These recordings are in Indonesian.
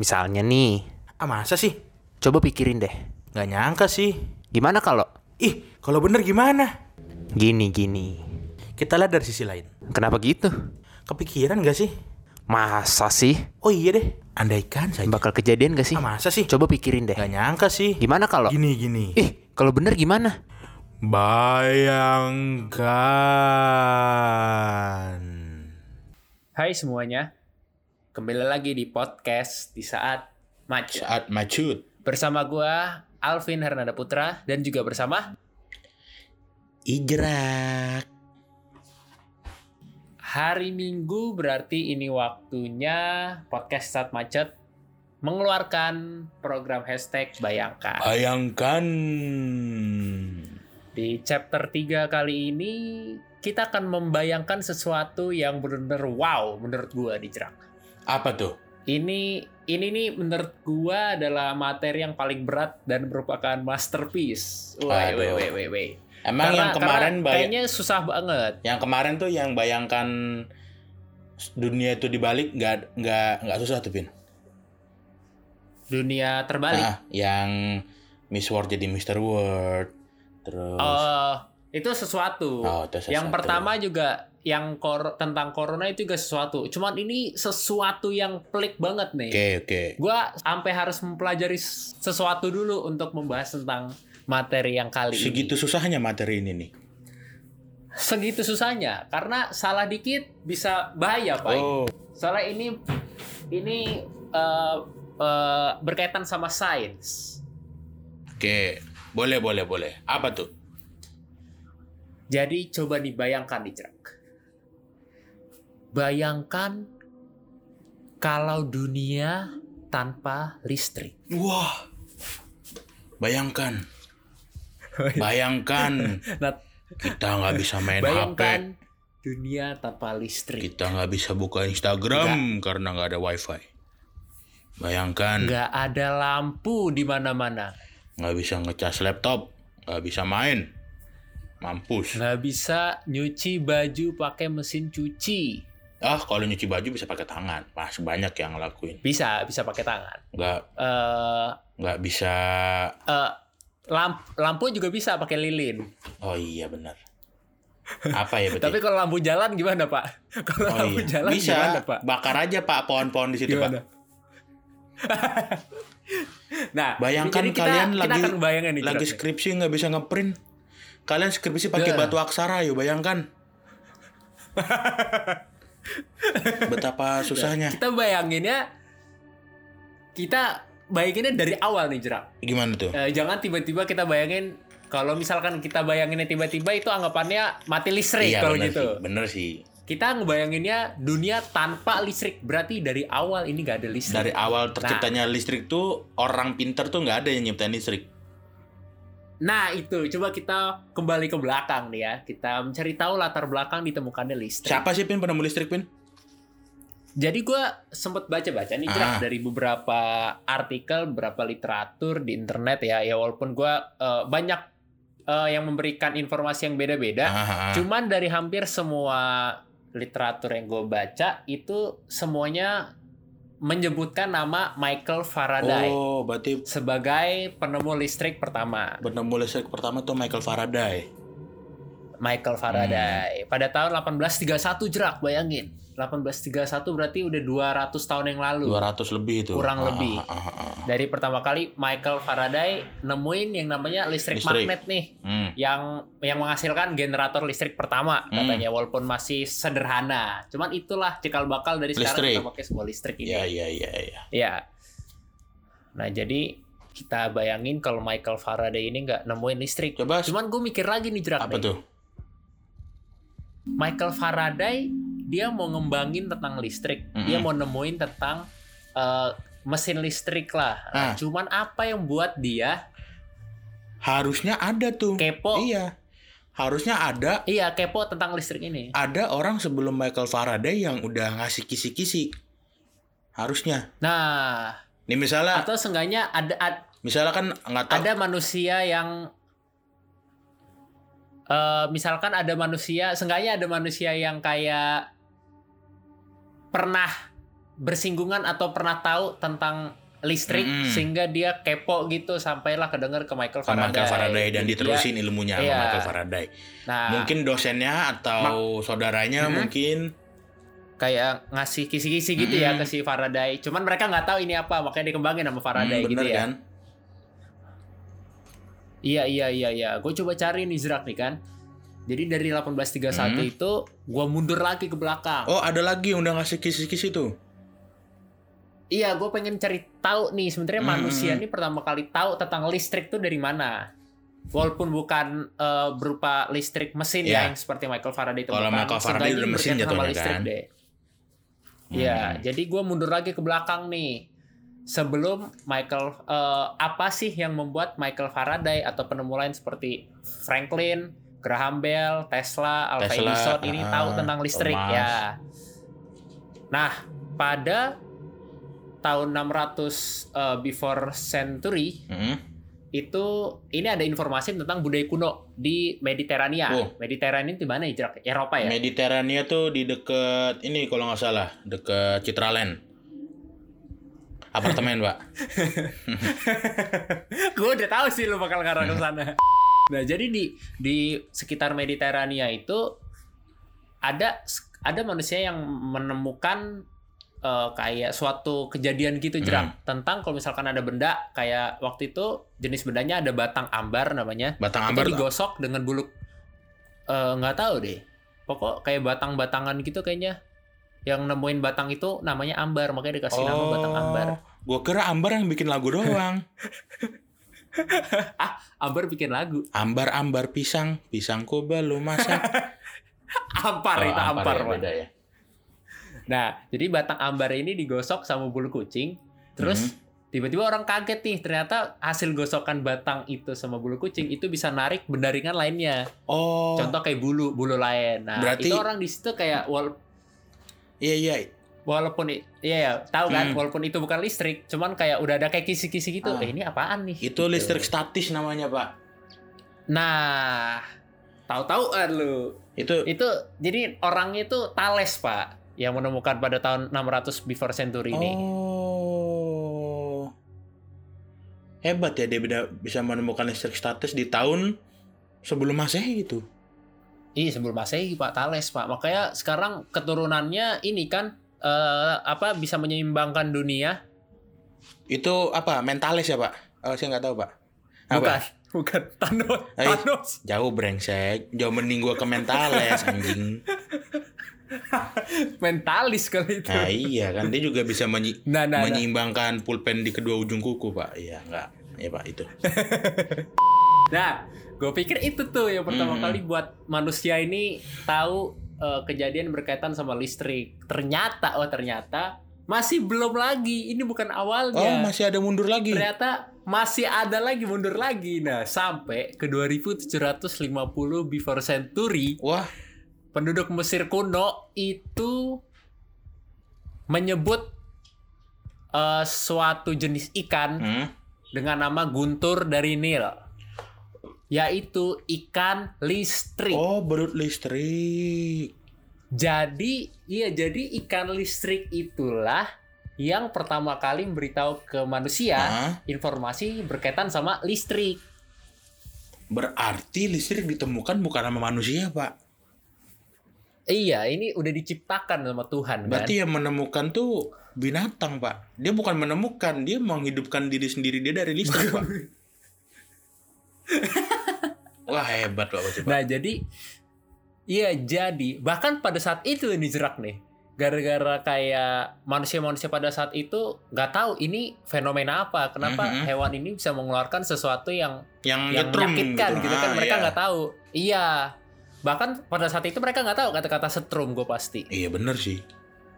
Misalnya nih, Ah masa sih? coba pikirin deh. Nggak nyangka sih. Gimana kalau Ih, kalau bener gimana? gini-gini? Kita lihat dari sisi lain. Kenapa gitu? Kepikiran gak sih? Masa sih? Oh iya deh, andaikan saja. Bakal kejadian gak sih? Ah masa sih? Coba pikirin deh. Nggak nyangka sih. Gimana kalau Gini gini. Ih, kalau bener gimana? Bayangkan. Hai semuanya, kembali lagi di podcast di saat match Saat macut. bersama gua Alvin Hernanda Putra dan juga bersama Ijrak. hari Minggu berarti ini waktunya podcast saat macet mengeluarkan program hashtag Bayangkan. Bayangkan. Di chapter 3 kali ini kita akan membayangkan sesuatu yang benar-benar wow menurut gua di Jerak. Apa tuh? Ini ini nih menurut gua adalah materi yang paling berat dan merupakan masterpiece. Woi, Aduh. woi, woi, woi, woi. Emang Karena- yang kemarin karena kayaknya susah banget. yang kemarin tuh yang bayangkan dunia itu dibalik nggak nggak nggak susah tuh Pin. Dunia terbalik. Ah, yang Miss World jadi Mr. World. Terus Oh, itu sesuatu. Oh, itu Yang sesuatu. pertama juga yang kor tentang corona itu juga sesuatu. Cuman ini sesuatu yang pelik banget nih. Oke, oke. Gua sampai harus mempelajari sesuatu dulu untuk membahas tentang materi yang kali Segitu ini. susahnya materi ini nih. Segitu susahnya karena salah dikit bisa bahaya, Pak. Oh, Soalnya ini ini eh, eh, berkaitan sama sains. oke. Boleh, boleh, boleh. Apa tuh? Jadi coba dibayangkan di Bayangkan kalau dunia tanpa listrik. Wah. Bayangkan. Bayangkan Nah, kita nggak bisa main HP. bayangkan dunia tanpa listrik. Kita nggak bisa buka Instagram karena nggak ada WiFi. Bayangkan Nggak ada lampu di mana-mana. nggak bisa ngecas laptop, nggak bisa main, mampus. Nggak bisa nyuci baju pakai mesin cuci. Ah, kalau nyuci baju bisa pakai tangan, pas banyak yang ngelakuin. Bisa, bisa pakai tangan. Nggak Eh nggak bisa. eh, lamp, lampu juga bisa pakai lilin. Oh iya benar. Apa ya betul? Tapi kalau lampu jalan gimana, Pak? Kalau oh, lampu iya. jalan bisa gimana, Pak? bakar aja pak pohon-pohon di situ Gimana? pak. Nah, Bayangkan kita, kalian kita lagi akan nih, lagi skripsi nggak bisa ngeprint. Kalian skripsi pakai Ya. batu aksara yuk bayangkan. Betapa susahnya. Kita bayanginnya kita bayanginnya dari awal nih, Jerak. Gimana tuh? Eh, jangan tiba-tiba kita bayangin kalau misalkan kita bayanginnya tiba-tiba itu anggapannya mati listrik iya kalau bener gitu. sih, bener sih. Kita ngebayanginnya dunia tanpa listrik. Berarti dari awal ini gak ada listrik. Dari awal Nah. terciptanya listrik tuh orang pinter tuh nggak ada yang nyiptain listrik. Nah, itu coba kita kembali ke belakang nih ya. Kita mencari tahu latar belakang ditemukannya listrik. Siapa sih pin penemu listrik pin? Jadi gue sempet baca-baca nih Ah. dari beberapa artikel, beberapa literatur di internet ya. Ya walaupun gue eh, banyak eh, yang memberikan informasi yang beda-beda. Ah, ah. Cuman dari hampir semua literatur yang gue baca itu semuanya menyebutkan nama Michael Faraday Oh, berarti sebagai penemu listrik pertama. penemu listrik pertama tuh Michael Faraday. Michael Hmm. Faraday pada tahun 1831 jerak bayangin. 1831 berarti udah 200 tahun yang lalu. 200 lebih itu. Kurang Ah, lebih. ah, ah, ah. Dari pertama kali Michael Faraday nemuin yang namanya listrik, Listrik. magnet nih Hmm. yang yang menghasilkan generator listrik pertama Hmm. katanya walaupun masih sederhana. Cuman itulah cikal bakal dari sekarang Listrik. kita pakai sebuah listrik ini. Iya, iya, iya, iya. Ya. Nah, jadi kita bayangin kalau Michael Faraday ini nggak nemuin listrik. Coba Cuman gue mikir lagi nih jerak apa nih. tuh? Michael Faraday dia mau ngembangin tentang listrik. Dia Mm-mm. mau nemuin tentang eh, mesin listrik lah. Ah. Cuman apa yang buat dia Harusnya ada tuh. kepo? Iya. Harusnya ada Iya, kepo tentang listrik ini. ada orang sebelum Michael Faraday yang udah ngasih kisi-kisi. Harusnya. Nah, Nih misalnya, atau seenggaknya ada ad- misalnya kan nggak tahu. ada manusia yang eh misalkan ada manusia, seenggaknya ada manusia yang kayak pernah bersinggungan atau pernah tahu tentang listrik Mm-mm. sehingga dia kepo gitu sampailah kedengar ke Michael Sama Faraday. Michael Faraday dan Jadi diterusin ilmunya sama Iya. Michael Faraday. dia- nah, Mungkin dosennya atau saudaranya Hmm. mungkin kayak ngasih kisi-kisi gitu ya Mm-mm. ke si Faraday. Cuman mereka nggak tahu ini apa, makanya dikembangin sama Faraday Hmm, gitu bener ya. kan? Iya iya iya iya. Gue coba cari nih Zrak nih kan. Jadi dari 1831 Hmm. itu gua mundur lagi ke belakang. Oh, ada lagi yang udah ngasih kisi-kisi tuh. Iya, gue pengen cari tahu nih sebenarnya Hmm, manusia hmm, ini pertama kali tahu tentang listrik tuh dari mana. Walaupun bukan eh, berupa listrik mesin Iya. ya yang seperti Michael Faraday itu Kalau Michael Faraday udah mesin jatuhnya kan? Iya, Hmm. jadi gua mundur lagi ke belakang nih. Sebelum Michael eh, apa sih yang membuat Michael Faraday atau penemu lain seperti Franklin, Graham Bell, Tesla, Alva Tesla, Edison ini ah, tahu tentang listrik Thomas. ya. Nah, pada tahun 600 eh, before century Hmm. itu ini ada informasi tentang budaya kuno di Mediterania. Oh. Mediterania itu di mana ya? Eropa ya? Mediterania tuh di deket ini kalau nggak salah, deket Citraland. Apartemen, Pak. gue udah tahu sih lu bakal ngarah ke sana. Nah, jadi di di sekitar Mediterania itu ada ada manusia yang menemukan eh, kayak suatu kejadian gitu jerak tentang kalau misalkan ada benda kayak waktu itu jenis bendanya ada batang ambar namanya. Batang Itu ambar. digosok dengan bulu eh, nggak tahu deh. Pokok kayak batang-batangan gitu kayaknya. Yang nemuin batang itu namanya ambar, makanya dikasih nama batang ambar. Gua kira ambar yang bikin lagu doang. Ambar bikin lagu. Ambar ambar pisang, pisangku belum masak. Ampar Oh, itu ampar, ya, Pak. beda ya. Nah, jadi batang ambar ini digosok sama bulu kucing. Terus tiba-tiba orang kaget nih, ternyata hasil gosokan batang itu sama bulu kucing itu bisa narik benda ringan lainnya. Oh. Contoh kayak bulu, bulu lain. Nah, Berarti- itu orang di situ kayak wal- Iya iya. Walaupun iya ya, tahu kan, Hmm. walaupun itu bukan listrik, cuman kayak udah ada kayak kisi-kisi gitu. Ah. Eh, ini apaan nih? Itu Gitu. listrik statis namanya, Pak. Nah, tahu-tahu ah, lu. Itu Itu jadi orangnya itu Thales, Pak, yang menemukan pada tahun 600 before century ini. Oh. Hebat ya dia bisa menemukan listrik statis di tahun sebelum Masehi itu. Iya sebelum masehi Pak Thales Pak. Makanya sekarang keturunannya ini kan eh, apa bisa menyeimbangkan dunia? Itu apa? Mentalis ya, Pak? Oh, saya nggak tahu, Pak. Apa? Bukan, bukan Thanos. Eh, Thanos. Jauh brengsek. Jauh mending gua ke Mentales anjing. Mentalis kali itu. Nah, iya kan dia juga bisa menyi- Nah, nah, nah. menyeimbangkan pulpen di kedua ujung kuku, Pak. Iya, enggak. Ya, Pak, itu. Nah, gue pikir itu tuh yang pertama Hmm. kali buat manusia ini tahu eh, kejadian berkaitan sama listrik. Ternyata, oh ternyata masih belum lagi. Ini bukan Oh, awalnya. masih ada mundur lagi. Ternyata masih ada lagi mundur lagi. Nah, sampai ke 2750 before century Wah, penduduk Mesir kuno itu menyebut eh, suatu jenis ikan hmm. dengan nama guntur dari Nil, yaitu ikan listrik. Oh, berut listrik. Jadi, iya jadi ikan listrik itulah yang pertama kali memberitahu ke manusia Hah? informasi berkaitan sama listrik. Berarti listrik ditemukan bukan sama manusia, Pak. Iya, ini udah diciptakan sama Tuhan kan. Berarti yang menemukan tuh binatang, Pak. Dia bukan menemukan, dia menghidupkan diri sendiri dia dari listrik, Pak. Wah, hebat Pak. Nah, jadi iya jadi bahkan pada saat itu ini jerak nih. Gara-gara kayak manusia-manusia pada saat itu nggak tahu ini fenomena apa, kenapa Mhm. hewan ini bisa mengeluarkan sesuatu yang Yang, yang menyakitkan gitu, kan Ah, mereka iya. nggak tahu. Iya. Bahkan pada saat itu mereka nggak tahu kata-kata setrum gue pasti. Iya bener sih.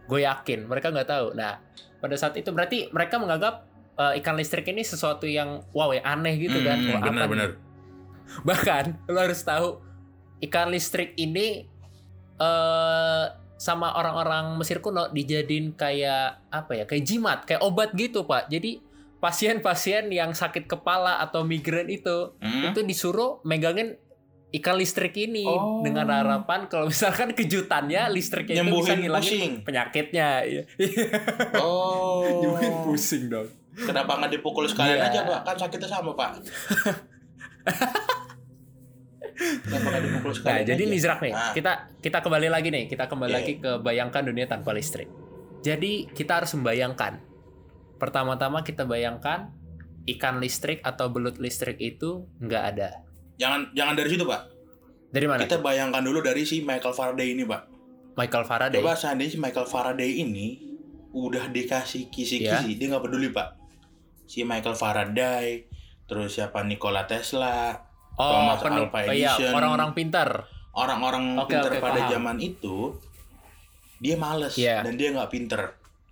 Gue yakin mereka nggak tahu. Nah pada saat itu berarti mereka menganggap eh, ikan listrik ini sesuatu yang wow ya aneh gitu kan. Hmm, Wah, apa nih? Bahkan lo harus tahu ikan listrik ini eh sama orang-orang Mesir kuno dijadiin kayak apa ya? Kayak jimat, kayak obat gitu, Pak. Jadi pasien-pasien yang sakit kepala atau migrain itu Hmm? itu disuruh megangin ikan listrik ini Oh. dengan harapan kalau misalkan kejutannya listriknya itu bisa ngilangin pusing. penyakitnya. Iya. Oh. Nyembuhin pusing dong. Kenapa nggak dipukul sekalian Iya. aja pak? Kan sakitnya sama pak. Nah, jadi aja? nih Zrak nih, Ah. kita kita kembali lagi nih, kita kembali Iya. lagi ke bayangkan dunia tanpa listrik. Jadi kita harus membayangkan. Pertama-tama kita bayangkan ikan listrik atau belut listrik itu nggak ada. Jangan jangan dari situ pak. Dari mana? Kita bayangkan dulu dari si Michael Faraday ini pak. Michael Faraday. Coba seandainya si Michael Faraday ini udah dikasih kisi-kisi, Iya. dia nggak peduli pak. Si Michael Faraday, terus siapa Nikola Tesla, oh, Thomas penuh, Alva oh, iya, Edison. orang-orang pintar. orang-orang Oke, pinter oke, pada paham. zaman itu, dia males Iya. dan dia nggak pinter.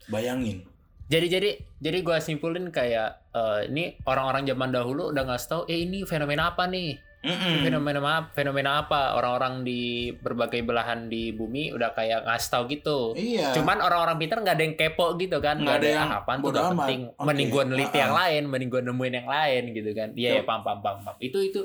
Bayangin. Jadi jadi jadi gue simpulin kayak eh, ini orang-orang zaman dahulu udah ngasih tahu, eh ini fenomena apa nih? Mm-mm. Fenomena apa? Fenomena apa? Orang-orang di berbagai belahan di bumi udah kayak ngasih tahu gitu. Iya. Cuman orang-orang pintar nggak ada yang kepo gitu kan? Nggak ada yang "Ah, apaan tuh udah amat." penting. Oke, Mending gue neliti ah, yang lain, mending gue nemuin yang lain gitu kan? Iya, ya, Yup. pam pam pam pam. Itu itu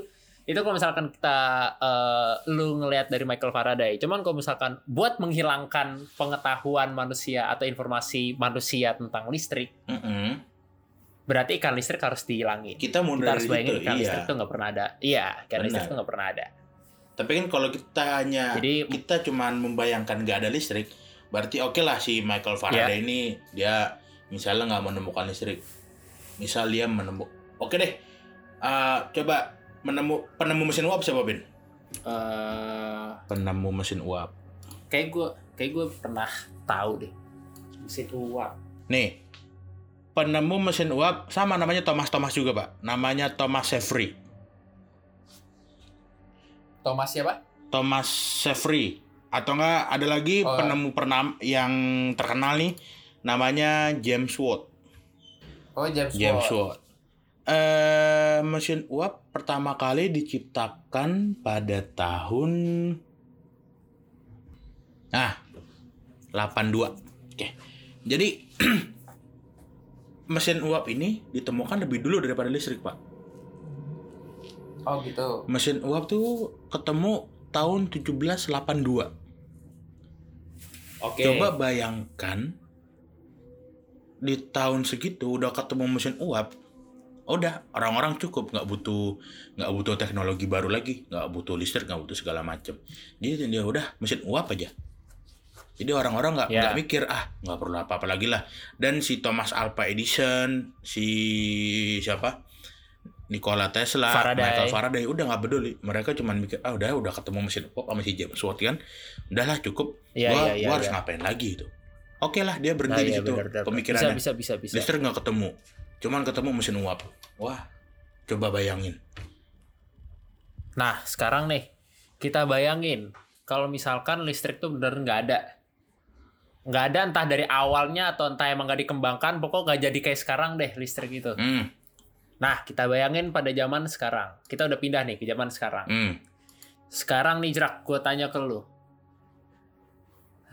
itu kalau misalkan kita eh, lu ngelihat dari Michael Faraday. Cuman kalau misalkan buat menghilangkan pengetahuan manusia atau informasi manusia tentang listrik, Mm-mm. Berarti ikan listrik harus dihilangin. Kita Kita harus bayangin situ, ikan iya. listrik tuh nggak pernah ada. Iya, ikan Benar. listrik tuh nggak pernah ada. Tapi kan kalau kita hanya Jadi- kita cuman membayangkan nggak ada listrik, berarti oke lah si Michael. Faraday ini dia misalnya nggak menemukan listrik. Misal dia menemu, oke deh, Eh, coba menemu penemu mesin uap siapa Ben? Eh, Penemu mesin uap. kayak gue kayak gue pernah tahu deh mesin uap Nih, penemu mesin uap sama namanya Thomas Thomas juga pak. Namanya Thomas Sefri. Thomas siapa Thomas Sefri. Atau enggak ada lagi Oh. penemu pernam yang terkenal nih namanya James Watt. oh James, James Watt. Eh, mesin uap pertama kali diciptakan pada tahun ah 82. Oke. Jadi mesin uap ini ditemukan lebih dulu daripada listrik, Pak. oh gitu Mesin uap tuh ketemu tahun 1782. oke Coba bayangkan di tahun segitu udah ketemu mesin uap, udah orang-orang cukup nggak butuh nggak butuh teknologi baru lagi, nggak butuh listrik, nggak butuh segala macem. Jadi dia udah mesin uap aja. Jadi orang-orang nggak Ya. nggak mikir ah nggak perlu apa-apa lagi lah. Dan si Thomas Alva Edison, si siapa? Nikola Tesla, Faraday. Michael Faraday udah nggak peduli. Mereka cuma mikir ah udah udah ketemu mesin uap sama si James Watt kan. Udahlah cukup Iya, gua, iya, iya, gua harus iya. ngapain lagi itu oke lah dia Nah, berhenti di iya, situ benar. pemikirannya bisa bisa bisa bisa listrik nggak ketemu cuman ketemu mesin uap wah coba bayangin nah sekarang nih kita bayangin kalau misalkan listrik tuh bener nggak ada nggak ada entah dari awalnya atau entah emang nggak dikembangkan pokok nggak jadi kayak sekarang deh listrik itu hmm, nah kita bayangin pada zaman sekarang kita udah pindah nih ke zaman sekarang hmm. Sekarang nih Jerak, gue tanya ke lu.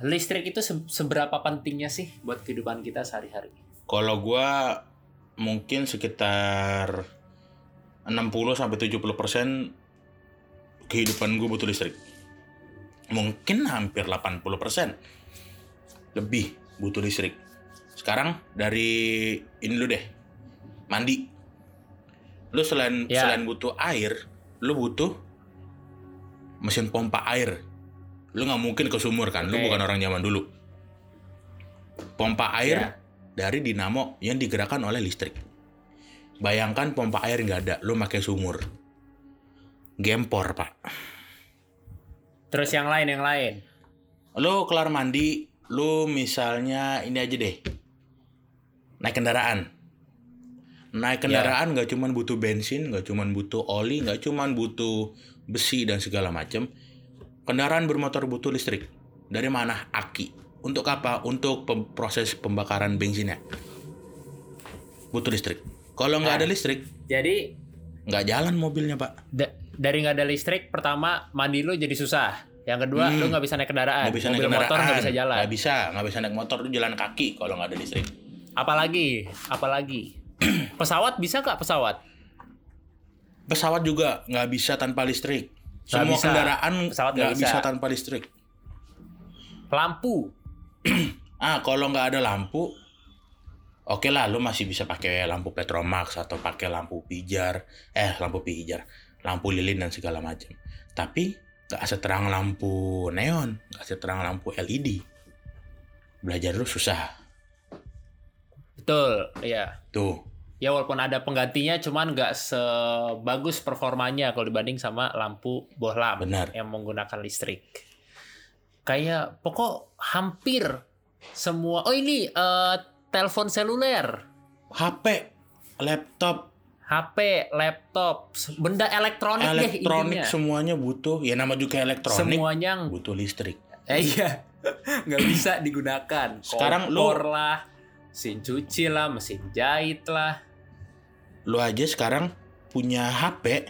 Listrik itu se- seberapa pentingnya sih buat kehidupan kita sehari-hari? kalau gua mungkin sekitar 60 sampai 70 persen kehidupan gue butuh listrik mungkin hampir 80 persen lebih butuh listrik sekarang dari ini lu deh mandi lu selain Ya. selain butuh air lu butuh mesin pompa air lu nggak mungkin ke sumur kan lu Oke. bukan orang zaman dulu pompa air Ya. dari dinamo yang digerakkan oleh listrik bayangkan pompa air nggak ada lu pakai sumur gempor pak Terus yang lain, yang lain. lu kelar mandi lu misalnya ini aja deh. Naik kendaraan. Naik kendaraan nggak cuman butuh bensin nggak cuman butuh oli nggak cuman butuh besi dan segala macam kendaraan bermotor butuh listrik. Dari mana? Aki. Untuk apa? Untuk pem- proses pembakaran bensinnya. Butuh listrik. Kalau nggak Nah. ada listrik Jadi nggak jalan mobilnya pak. da- dari nggak ada listrik, pertama mandi lu jadi susah. Yang kedua, Hmm. lu nggak bisa naik kendaraan. nggak bisa Mobil naik kendaraan motor nggak bisa jalan. nggak bisa nggak bisa naik motor tuh jalan kaki kalau nggak ada listrik Apalagi, apalagi. pesawat bisa nggak pesawat? pesawat juga nggak bisa tanpa listrik Semua bisa. kendaraan nggak bisa. bisa. tanpa listrik. Lampu. Ah, kalau nggak ada lampu, oke lah, lu masih bisa pakai lampu Petromax atau pakai lampu pijar, eh lampu pijar, lampu lilin dan segala macam. Tapi nggak seterang lampu neon, nggak seterang lampu LED. Belajar lu susah. Betul, iya. Tuh, Ya walaupun ada penggantinya cuman nggak sebagus performanya kalau dibanding sama lampu bohlam benar. yang menggunakan listrik. Kayak pokok hampir semua. Oh ini eh, telepon seluler, HP, laptop, HP, laptop, benda elektronik, deh elektronik intinya. semuanya butuh. Ya nama juga elektronik Semuanya butuh listrik. eh, iya nggak bisa digunakan. Sekarang lu- Kompor lah, mesin cuci lah, mesin jahit lah. Lu aja sekarang punya HP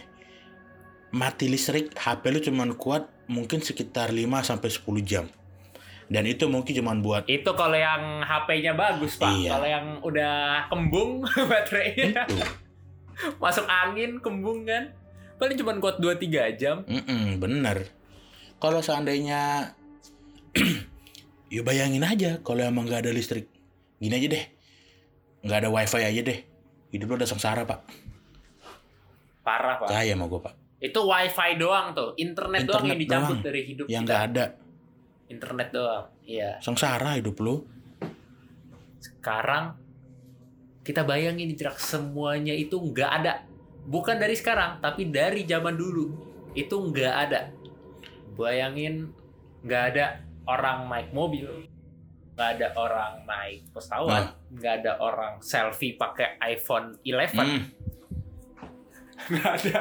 mati listrik, HP lu cuman kuat mungkin sekitar 5 sampai 10 jam. Dan itu mungkin cuman buat Itu kalau yang HP-nya bagus, Pak. Iya. Kalau yang udah kembung baterainya itu. masuk angin, kembung kan. Paling cuma kuat 2-3 jam. Mm-mm, bener. Kalau seandainya ya bayangin aja kalau emang nggak ada listrik. Gini aja deh. nggak ada wifi aja deh. Hidup lu udah sengsara, Pak. Parah, Pak. Percaya sama gue, Pak. Itu wifi doang tuh. Internet, doang yang Internet dicabut doang. dari hidup Yang nggak ada. Internet doang. Iya. Sengsara hidup lu. Sekarang kita bayangin Jrak, semuanya itu nggak ada. Bukan dari sekarang, tapi dari zaman dulu. Itu nggak ada. Bayangin nggak ada orang naik mobil, nggak ada orang naik pesawat, nggak ada orang selfie pakai iPhone 11, Hmm. nggak ada.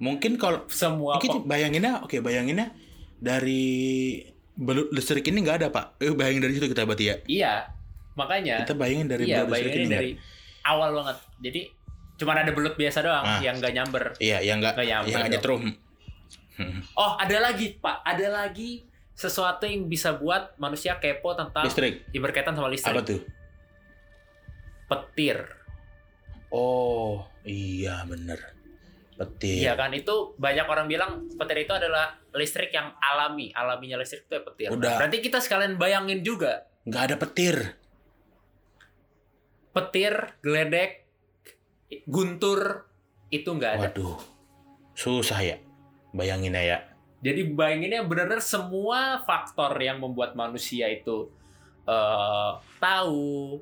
Mungkin kalau Semua Mungkin bayanginnya, oke bayanginnya dari belut listrik ini nggak ada pak. Eh bayangin dari situ kita berarti ya. Iya, makanya. Kita bayangin dari iya, bayangin dari awal banget. Jadi cuman ada belut biasa doang Ah. yang nggak nyamber. Iya, yang nggak, Nggak nyamper yang nyetrum. Oh, ada lagi, Pak. Ada lagi sesuatu yang bisa buat manusia kepo tentang Listrik. yang berkaitan sama listrik. Apa tuh? Petir. Oh, iya bener. Petir. Iya kan? Itu banyak orang bilang petir itu adalah listrik yang alami. Alaminya listrik itu ya petir. Udah. Berarti kita sekalian bayangin juga Nggak ada petir. Petir, geledek, guntur itu nggak ada. Waduh, susah ya. Bayanginnya ya. Jadi bayanginnya benar-benar semua faktor yang membuat manusia itu eh, tahu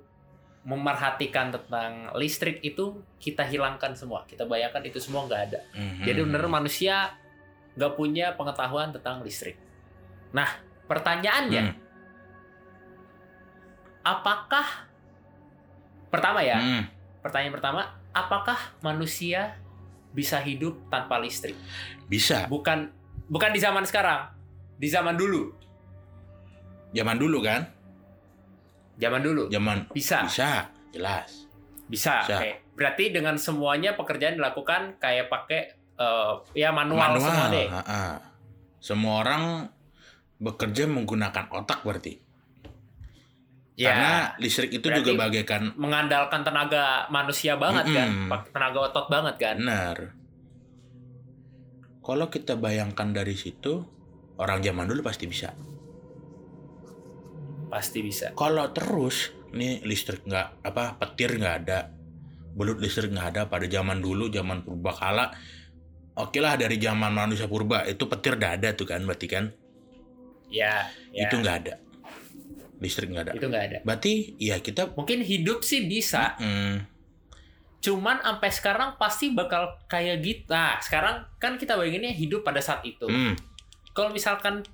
memerhatikan tentang listrik itu kita hilangkan semua. Kita bayangkan itu semua nggak ada. Mhm. Jadi benar manusia nggak punya pengetahuan tentang listrik. Nah, pertanyaannya, Hmm. apakah pertama ya? Hmm. Pertanyaan pertama, apakah manusia bisa hidup tanpa listrik? Bisa. Bukan bukan di zaman sekarang, di zaman dulu. Zaman dulu kan? Zaman dulu. Zaman Bisa. bisa, jelas. Bisa. Bisa. Oke. Berarti dengan semuanya pekerjaan dilakukan kayak pakai eh, ya manual, semua deh. Semua orang bekerja menggunakan otak berarti. Ya. Karena listrik itu juga bagaikan mengandalkan tenaga manusia banget kan, Mm-mm. Pak- tenaga otot banget kan. benar. Kalau kita bayangkan dari situ, orang zaman dulu pasti bisa. Pasti bisa. Kalau terus nih listrik nggak apa petir nggak ada, belut listrik nggak ada pada zaman dulu zaman purbakala. Oke lah dari zaman manusia purba itu petir udah ada tuh kan berarti kan Ya, ya. itu nggak ada listrik nggak ada. Itu nggak ada. Berarti ya kita Mungkin hidup sih bisa, mm, cuman sampai sekarang pasti bakal kayak gitu. Nah, sekarang kan kita bayanginnya hidup pada saat itu. mm, Kalau misalkan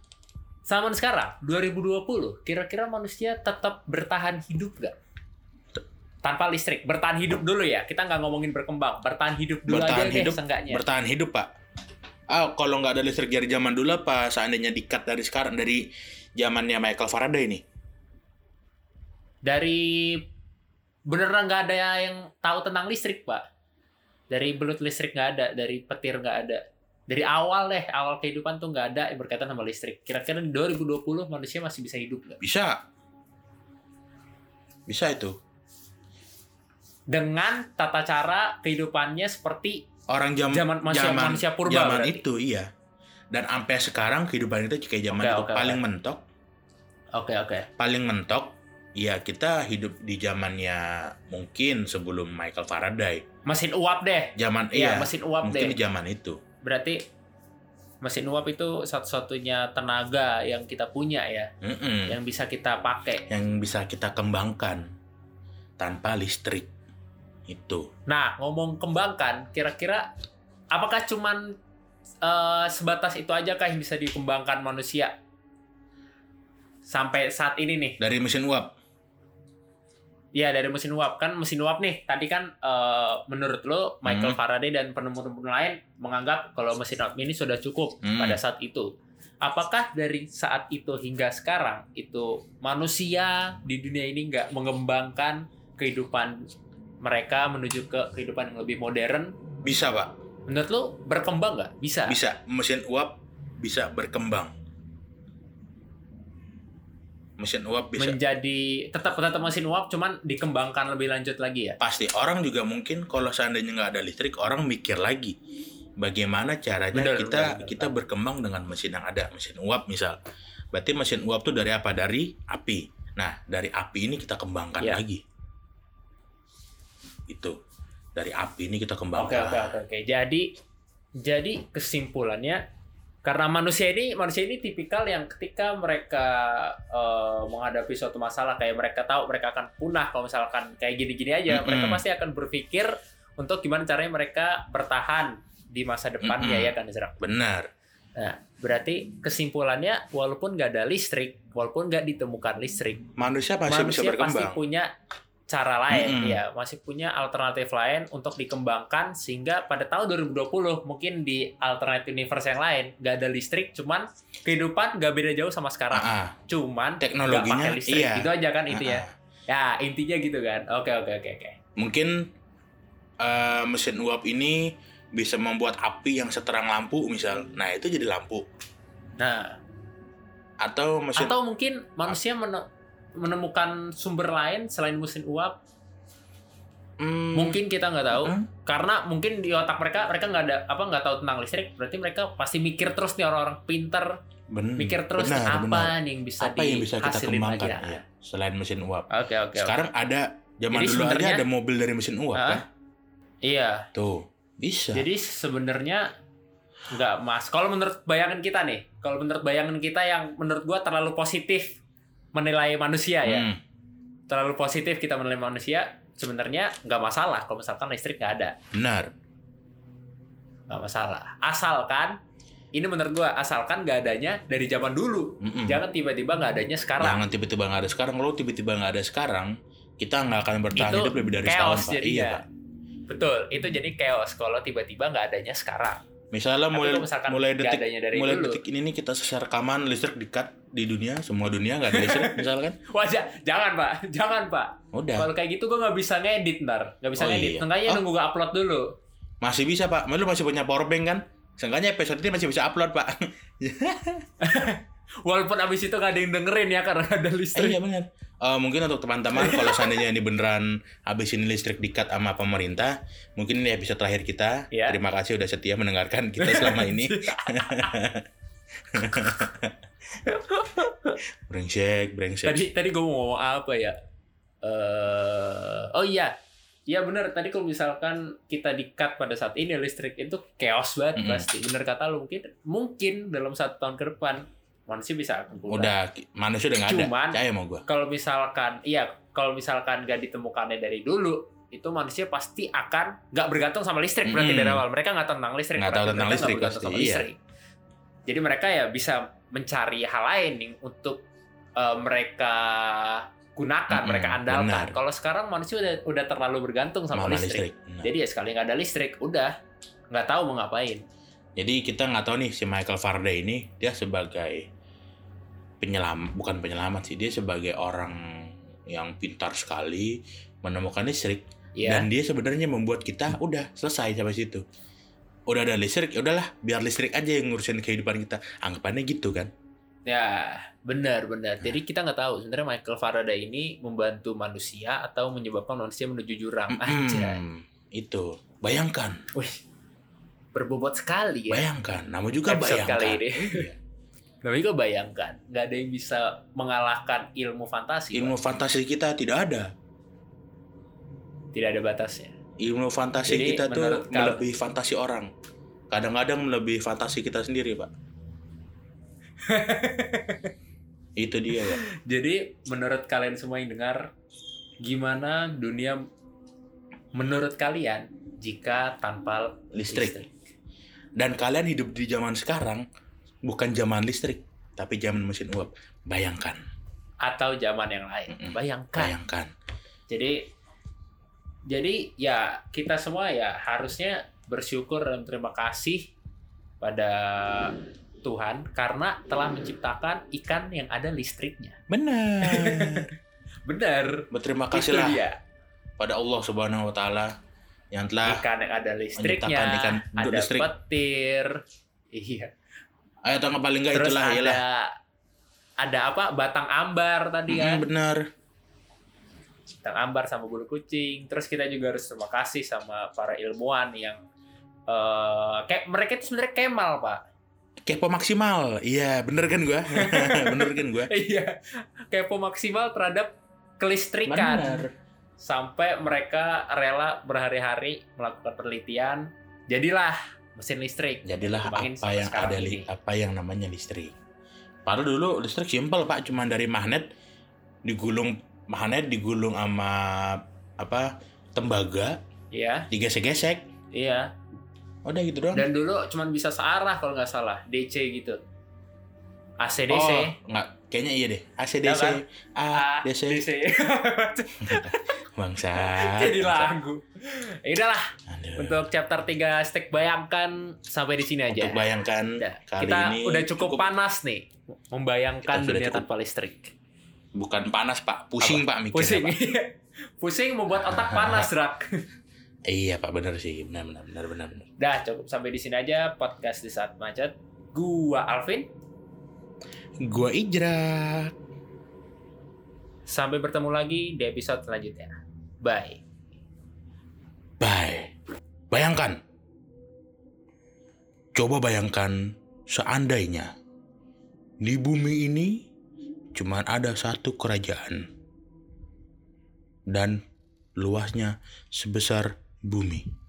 zaman sekarang 2020, kira-kira manusia tetap bertahan hidup nggak? Tanpa listrik, bertahan hidup dulu ya. Kita nggak ngomongin berkembang, bertahan hidup dulu bertahan aja deh hidup seenggaknya. bertahan hidup pak ah kalau nggak ada listrik dari zaman dulu apa seandainya dikat dari sekarang dari zamannya Michael Faraday nih dari beneran nggak ada yang tahu tentang listrik pak. Dari belut listrik nggak ada dari petir nggak ada. Dari awal deh awal kehidupan tuh nggak ada yang berkaitan sama listrik. Kira-kira di 2020 manusia masih bisa hidup nggak? Bisa. Bisa itu. Dengan tata cara kehidupannya seperti orang jam, Zaman manusia- manusia purba zaman berarti? itu iya. Dan sampai sekarang kehidupan kita kayak zaman Oke, itu oke, paling oke. mentok. Oke oke. paling mentok ya kita hidup di zamannya mungkin sebelum Michael Faraday Mesin uap deh. zaman Iya, iya mesin uap mungkin deh. di zaman itu Berarti mesin uap itu satu-satunya tenaga yang kita punya ya, Mm-mm. yang bisa kita pakai. yang bisa kita kembangkan tanpa listrik itu Nah, ngomong kembangkan, kira-kira apakah cuman eh, sebatas itu aja kah yang bisa dikembangkan manusia sampai saat ini nih? dari mesin uap Ya dari mesin uap kan mesin uap nih. Tadi kan eh, menurut lo Michael Hmm. Faraday dan penemu-penemu lain menganggap kalau mesin uap ini sudah cukup Hmm. pada saat itu. Apakah dari saat itu hingga sekarang itu manusia di dunia ini nggak mengembangkan kehidupan mereka menuju ke kehidupan yang lebih modern? bisa pak Menurut lo berkembang nggak? Bisa. bisa mesin uap bisa berkembang mesin uap bisa Menjadi tetap tetap mesin uap, cuman dikembangkan lebih lanjut lagi ya. pasti orang juga mungkin kalau seandainya nggak ada listrik orang mikir lagi bagaimana caranya Benar, kita benar, benar. kita berkembang dengan mesin yang ada mesin uap misal berarti mesin uap tuh dari apa dari api nah dari api ini kita kembangkan Ya. lagi itu dari api ini kita Oke kembangkan oke oke oke. Jadi jadi kesimpulannya karena manusia ini manusia ini tipikal yang ketika mereka eh, menghadapi suatu masalah kayak mereka tahu mereka akan punah kalau misalkan kayak gini-gini aja Mm-mm. mereka pasti akan berpikir untuk gimana caranya mereka bertahan di masa depannya Mm-mm. ya kan Isra? benar Nah berarti kesimpulannya walaupun nggak ada listrik walaupun nggak ditemukan listrik manusia pasti bisa manusia pasti berkembang punya cara lain Mm-mm. ya masih punya alternatif lain untuk dikembangkan sehingga pada tahun 2020 mungkin di alternate universe yang lain nggak ada listrik cuman kehidupan nggak beda jauh sama sekarang. Ah, ah. cuman Teknologinya, pakai listrik. iya. itu aja kan itu Ah, ya ah. ya intinya gitu kan. Oke oke oke oke. Mungkin eh, mesin uap ini bisa membuat api yang seterang lampu misal. Nah itu jadi lampu. Nah. Atau mesin atau mungkin manusia menemukan sumber lain selain mesin uap Hmm, mungkin kita nggak tahu Hmm. karena mungkin di otak mereka mereka nggak ada apa nggak tahu tentang listrik berarti mereka pasti mikir terus nih orang-orang pinter ben- mikir terus nih, benar, apa benar. nih yang bisa apa yang bisa kita kembangkan lagi. ya, selain mesin uap Oke oke. oke. sekarang ada zaman Jadi dulu aja ada mobil dari mesin uap Hah? kan Iya. tuh bisa Jadi sebenarnya nggak mas. Kalau menurut bayangan kita nih, kalau menurut bayangan kita yang menurut gua terlalu positif menilai manusia ya, Hmm, terlalu positif kita menilai manusia, sebenarnya nggak masalah kalau misalkan listrik nggak ada, benar nggak masalah. Asalkan ini menurut gua asalkan nggak adanya dari zaman dulu. Mm-mm. Jangan tiba-tiba nggak adanya sekarang. jangan tiba-tiba nggak ada sekarang kalau tiba-tiba nggak ada sekarang kita nggak akan bertahan Itu hidup lebih dari chaos setahun pak iya pak Betul, itu jadi chaos kalau tiba-tiba nggak adanya sekarang. Misalnya Tapi mulai mulai detik dari mulai dulu. detik ini nih kita selesai rekaman listrik dikat di dunia semua dunia nggak ada listrik misalkan Wah, ja- jangan pak, jangan pak. udah Kalau kayak gitu gue nggak bisa ngedit ntar, nggak bisa Oh, ngedit. iya. Makanya Oh. nunggu gue upload dulu. masih bisa pak lu masih punya power bank kan Seenggaknya episode ini masih bisa upload pak Walaupun abis itu gak ada yang dengerin ya karena ada Eh, listrik. iya benar. Eh, mungkin untuk teman-teman kalau seandainya ini beneran habis ini listrik dikat sama pemerintah, mungkin ini episode terakhir kita. Iya. Terima kasih udah setia mendengarkan kita selama ini. brengsek, brengsek. tadi tadi gue mau ngomong apa ya? eh oh iya, iya bener. Tadi kalau misalkan kita di cut pada saat ini listrik itu chaos banget Mm-mm. pasti. Bener kata lu mungkin mungkin dalam satu tahun ke depan manusia bisa akan. Udah manusia udah nggak ada. Cuman- Percaya mau gua. kalau misalkan iya kalau misalkan gak ditemukannya dari dulu itu manusia pasti akan nggak bergantung sama listrik berarti Mm-mm. dari awal mereka nggak tahu tentang listrik Nggak tahu tentang listrik pasti, sama iya. listrik. jadi mereka ya bisa mencari hal lain yang untuk eh, mereka gunakan Mm-mm, mereka andalkan benar. kalau sekarang manusia udah udah terlalu bergantung sama, Sama listrik. listrik. Jadi ya sekali nggak ada listrik udah nggak tahu mau ngapain Jadi kita nggak tahu nih si Michael Faraday ini dia sebagai penyelam bukan penyelamat sih dia sebagai orang yang pintar sekali menemukan listrik ya dan dia sebenarnya membuat kita udah selesai sampai situ. Udah ada listrik, ya udahlah biar listrik aja yang ngurusin kehidupan kita. Anggapannya gitu kan? Ya, benar benar. Jadi kita nggak tahu sebenarnya Michael Faraday ini membantu manusia atau menyebabkan manusia menuju jurang aja. Mm-mm, itu bayangkan Wih, berbobot sekali ya. Bayangkan, namun juga Episode bayangkan. kali ini. Iya. Tapi juga bayangkan, nggak ada yang bisa mengalahkan ilmu fantasi. Ilmu Pak. fantasi kita tidak ada. tidak ada batasnya. Ilmu fantasi Jadi, kita tuh menurut kal- melebihi fantasi orang. Kadang-kadang melebihi fantasi kita sendiri, Pak. Itu dia, Pak. Jadi menurut kalian semua yang dengar, gimana dunia menurut kalian jika tanpa Listrik. Dan kalian hidup di zaman sekarang bukan zaman listrik, tapi zaman mesin uap. Bayangkan, atau zaman yang lain? Mm-mm. Bayangkan. bayangkan. Jadi jadi ya kita semua ya harusnya bersyukur dan terima kasih pada Tuhan karena telah menciptakan ikan yang ada listriknya. Benar. Benar. Berterima kasihlah dia. pada Allah Subhanahu wa taala yang telah Ikan yang ada listriknya, ikan ada listrik. petir. Iya. Ayo atau nggak paling enggak Terus itulah ada iyalah. ada apa? Batang ambar tadi kan. Mm, benar. Batang ambar sama bulu kucing. Terus kita juga harus terima kasih sama para ilmuwan yang eh kayak mereka itu sebenarnya kemal, Pak. Kepo maksimal. Iya, bener kan gua? bener kan gua? Iya, kepo maksimal terhadap kelistrikan Benar. sampai mereka rela berhari-hari melakukan penelitian. Jadilah mesin listrik. Jadilah apa yang ada li- apa yang namanya listrik. Padahal dulu listrik simpel pak, cuman dari magnet digulung magnet digulung sama apa tembaga Iya, digesek-gesek. iya. Udah gitu doang. Dan dulu cuman bisa searah kalau nggak salah, DC gitu. ACDC. Oh, enggak, kayaknya iya deh. ACDC, kan? A, DC, DC. bangsa. Jadi lagu. Ya udahlah, Aduh. untuk chapter 3 stick bayangkan sampai di sini aja. Untuk bayangkan Ya, kali kita ini udah cukup, panas nih membayangkan dunia cukup. tanpa listrik. bukan panas pak, pusing pak mikirnya Pusing. pak. Pusing membuat otak panas, Rak. Iya pak benar sih, benar benar benar benar. benar. Dah, cukup sampai di sini aja podcast di saat macet. Gua Alvin. Gua Ijra. Sampai bertemu lagi di episode selanjutnya. Bye. Bye. Bayangkan. Coba bayangkan seandainya di bumi ini cuma ada satu kerajaan dan luasnya sebesar bumi.